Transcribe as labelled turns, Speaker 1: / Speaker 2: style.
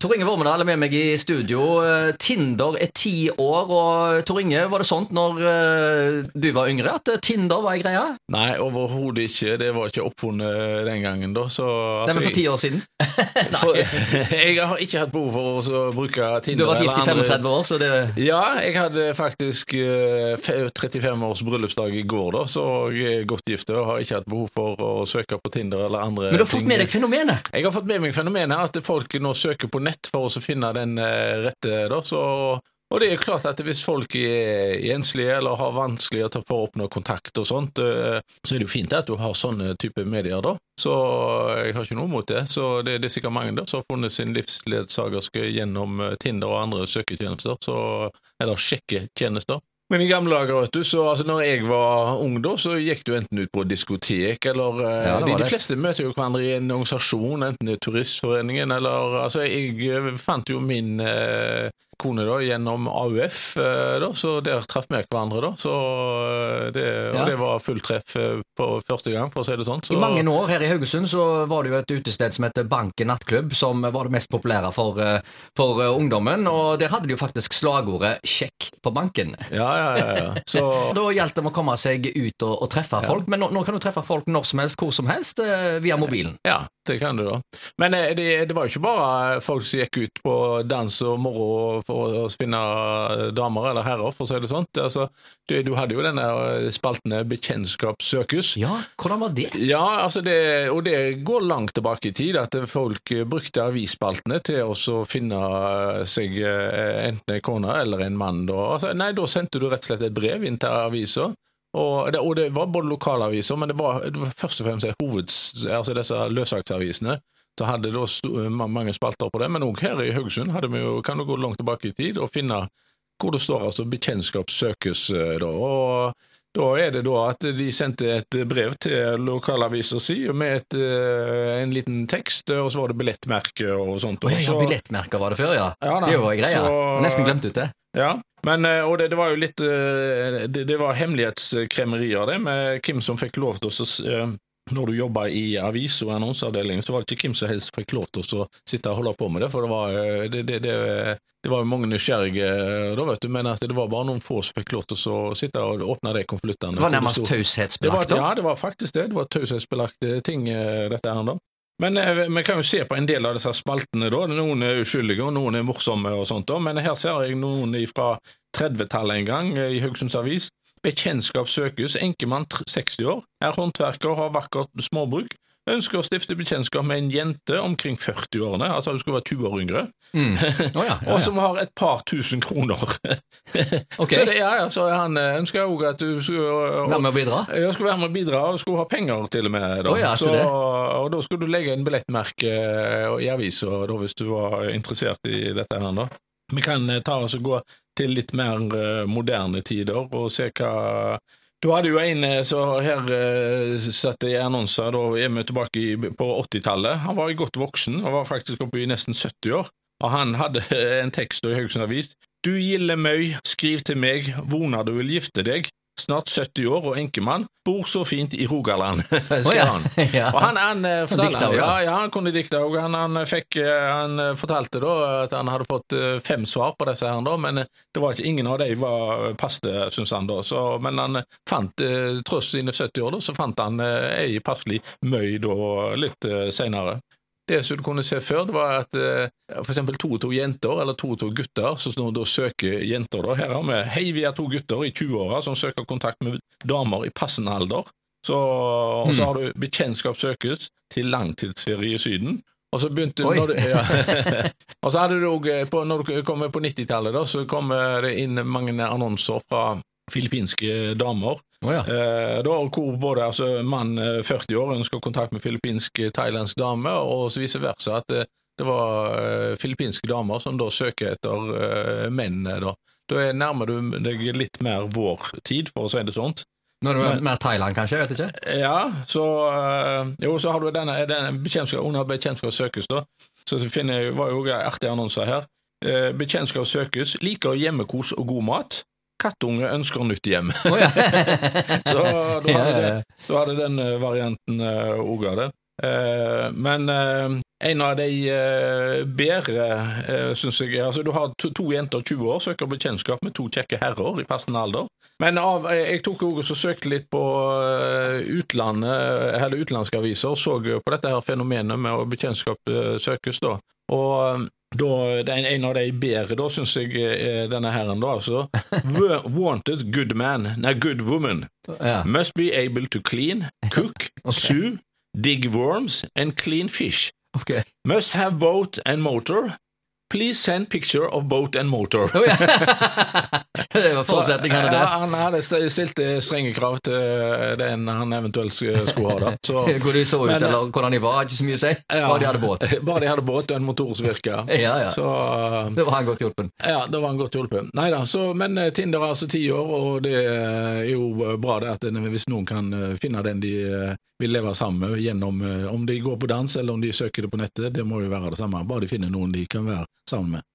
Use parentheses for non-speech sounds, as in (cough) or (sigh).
Speaker 1: Tor Inge Vormedal er med meg i studio. Eh, Tinder er ti år, og Tor Inge, var det sånt når eh, du var yngre at eh, Tinder var ei greie?
Speaker 2: Nei, overhodet ikke. Det var ikke oppfunnet den gangen, da. Så,
Speaker 1: Det var vel for ti år siden? (laughs)
Speaker 2: for, (laughs) jeg har ikke hatt behov for å bruke Tinder.
Speaker 1: Du har vært gift i 35 år, så det
Speaker 2: Ja, jeg hadde faktisk eh, 35 års bryllupsdag i går, da, så jeg er godt gift og har ikke hatt behov for å søke på Tinder eller andre
Speaker 1: Men du har fått med deg fenomenet?
Speaker 2: Jeg har fått med meg fenomenet at folk nå søker på nett for å finne den eh, rette, da, så og det er klart at hvis folk er enslige eller har vanskelig å oppnå kontakt og sånt, eh, så er det jo fint at du har sånne type medier, da. Så jeg har ikke noe mot det. Så det, det er sikkert mange der som har funnet sin livsledsagerske gjennom eh, Tinder og andre søketjenester, så, eller sjekketjenester. Men i gamle dager, vet du, så altså, når jeg var ung, da, så gikk du enten ut på diskotek, eller eh,
Speaker 1: Ja,
Speaker 2: de, de fleste møter jo hverandre i en organisasjon, enten det er Turistforeningen eller Altså, jeg eh, fant jo min eh, kone da gjennom AUF, eh, da, så der traff vi hverandre, da. Så eh, det, og
Speaker 1: Ja.
Speaker 2: det var fullt treff eh, på første gang, for å si det sånn. Så,
Speaker 1: I mange år her i Haugesund så var det jo et utested som heter Banken nattklubb, som var det mest populære for, for ungdommen. Og der hadde de jo faktisk slagordet 'sjekk på banken'.
Speaker 2: Ja, ja, ja. ja. (laughs) Så,
Speaker 1: Da gjaldt det å komme seg ut og, og treffe folk, men nå, nå kan du treffe folk når som helst, hvor som helst, via mobilen.
Speaker 2: Ja, det kan du da. Men det, det var jo ikke bare folk som gikk ut på dans og moro for å finne damer eller herrer, for å si det sånn. Altså, du, du hadde jo denne spalten spaltene Bekjentskap søkes.
Speaker 1: Ja, hvordan var det?
Speaker 2: Ja, altså det, og det går langt tilbake i tid, at folk eh, brukte avisspaltene til å finne eh, seg eh, enten en kone eller en mann. Da. Altså, nei, da sendte du rett og slett et brev inn til avisa. Og det, og det var både lokalaviser, men det var, det var først og fremst hoveds, altså disse løssaktsavisene. Så hadde da også mange spalter på det, men òg her i Haugesund hadde vi jo, kan du gå langt tilbake i tid og finne hvor det står altså 'bekjentskap søkes'. eh, da, og da er det da at de sendte et brev til lokalavisa si med et, eh, en liten tekst, og så var det billettmerke og sånt.
Speaker 1: Oh, ja, ja, billettmerker var det før, ja.
Speaker 2: Ja da,
Speaker 1: det var greia.
Speaker 2: så-
Speaker 1: Nesten glemt ut det.
Speaker 2: Ja, men, eh, og det, det var jo litt eh, Det, det var hemmelighetskremerier det, med hvem som fikk lov til å eh, Når du jobba i avis- og annonseavdeling, så var det ikke hvem som helst fikk lov til å sitte og holde på med det, for det var, eh, det, det, det, det var mange nysgjerrige eh, da, vet du, men det var bare noen få som fikk lov til å sitte og åpne de konvoluttene.
Speaker 1: Det var nærmest taushetsbelagt.
Speaker 2: ja, det var faktisk det. Det var taushetsbelagte ting, eh, dette her da. Men vi kan jo se på en del av disse spaltene, da. Noen er uskyldige, og noen er morsomme og sånt. da. Men her ser jeg noen fra 30-tallet en gang i Haugesunds Avis. Bekjentskap søkes. Enkemann 60 år. Er håndverker, har vakkert småbruk. Ønsker å stifte bekjentskap med en jente omkring 40-årene, altså hun skulle være 20 år yngre,
Speaker 1: Mm. (laughs) oh, ja, ja,
Speaker 2: og som har et par tusen kroner. (laughs)
Speaker 1: okay.
Speaker 2: Så det, ja, ja, så han eh, ønsker òg at du skulle
Speaker 1: Vær med å bidra.
Speaker 2: Ja, skulle være med å bidra, og skulle ha penger til og med. Da.
Speaker 1: Oh, ja, så
Speaker 2: så, og da skulle du legge inn billettmerke eh, i avisa hvis du var interessert i dette. her da. Vi kan eh, ta oss og gå til litt mer eh, moderne tider og se hva Du hadde jo en så her setter jeg annonser, da er vi tilbake på 80-tallet. Han var godt voksen, han var faktisk oppe i nesten 70 år. Og han hadde en tekst i Haugesund Avis. Du gilde møy, skriv til meg, vonar du vil gifte deg. Snart 70 år og enkemann, bor så fint i Rogaland, (laughs)
Speaker 1: Å ja.
Speaker 2: han. (laughs) Og han, han, eh, fortalte, ja, ja, han kunne dikte òg. Han, han, fikk, eh, han eh, fortalte da at han hadde fått fem svar på disse her, da, men det var ikke, ingen av dem var paste, syns han da. Så, men han fant, tross sine 70 år, da, så fant han ei passelig møy da litt seinere. Det som du kunne se før, det var at f.eks. for eksempel to og to jenter, eller to og to gutter, som da søker jenter. da. Her har vi Hei, vi er to gutter i 20-åra som søker kontakt med damer i passende alder. Så, og
Speaker 1: Mm.
Speaker 2: så har du bekjentskap søkes til langtidsferie i Syden. Og så begynte
Speaker 1: Oi.
Speaker 2: du, ja. (laughs) Og så hadde du òg, når du kommer på 90-tallet, så kommer det inn mange annonser fra filippinske damer.
Speaker 1: Å ja.
Speaker 2: Eh, da, hvor både altså, mann eh, 40 år ønsker kontakt med filippinsk, eh, dame, og så vice versa. At det, det var eh, filippinske damer som da søker etter eh, menn. eh, Da. da er nærmer du deg litt mer vår tid, for å si det sånt.
Speaker 1: Nå er det mer Thailand, kanskje? jeg vet ikke.
Speaker 2: Ja, så eh, Jo, så har du denne, denne under bekjentskap søkes, da. Så finner finner, var jo artige annonser her. Eh, bekjentskap søkes, liker hjemmekos og god mat. Kattunge ønsker nytt hjem.
Speaker 1: Oh, ja. (laughs)
Speaker 2: Så da hadde, det, da hadde den eh, varianten òg av det. Eh, men eh, en av de eh, bedre, syns jeg altså Du har to, to jenter 20 år, søker bekjentskap med to kjekke herrer i passende alder. Men av, jeg tok også og søkte litt på utlandet, eller utenlandske aviser, og så på dette her fenomenet med å bekjentskap søkes. da. Og da, den, en av de bedre, da, syns jeg er denne herren, da, altså. Wanted good man, nei, good woman.
Speaker 1: Ja.
Speaker 2: Must be able to clean, cook, (laughs)
Speaker 1: okay.
Speaker 2: sue, dig worms and clean fish.
Speaker 1: Okay.
Speaker 2: Must have boat and motor. Please send picture of boat and motor.
Speaker 1: Oh, ja. (laughs) det var forutsetningene
Speaker 2: Ja,
Speaker 1: der.
Speaker 2: han hadde st- stilt eh, strenge krav til eh, den han eventuelt skulle ha. (laughs) Så,
Speaker 1: Hvor de så ut,
Speaker 2: Men, eh,
Speaker 1: eller hvordan de var, ikke så mye å si.
Speaker 2: ja,
Speaker 1: Bare de hadde båt. (laughs)
Speaker 2: Bare de hadde båt og en motor som virka.
Speaker 1: Ja, ja.
Speaker 2: Så eh,
Speaker 1: Det var han godt hjulpen.
Speaker 2: ja, da var han godt hjulpen. Nei da, men eh, Tinder er altså ti år, og det er jo bra det at hvis noen kan eh, finne den de eh, vil leve sammen med gjennom eh, Om de går på dans eller om de søker det på nettet, det må jo være det samme. Bare de finner noen de kan være sammen med.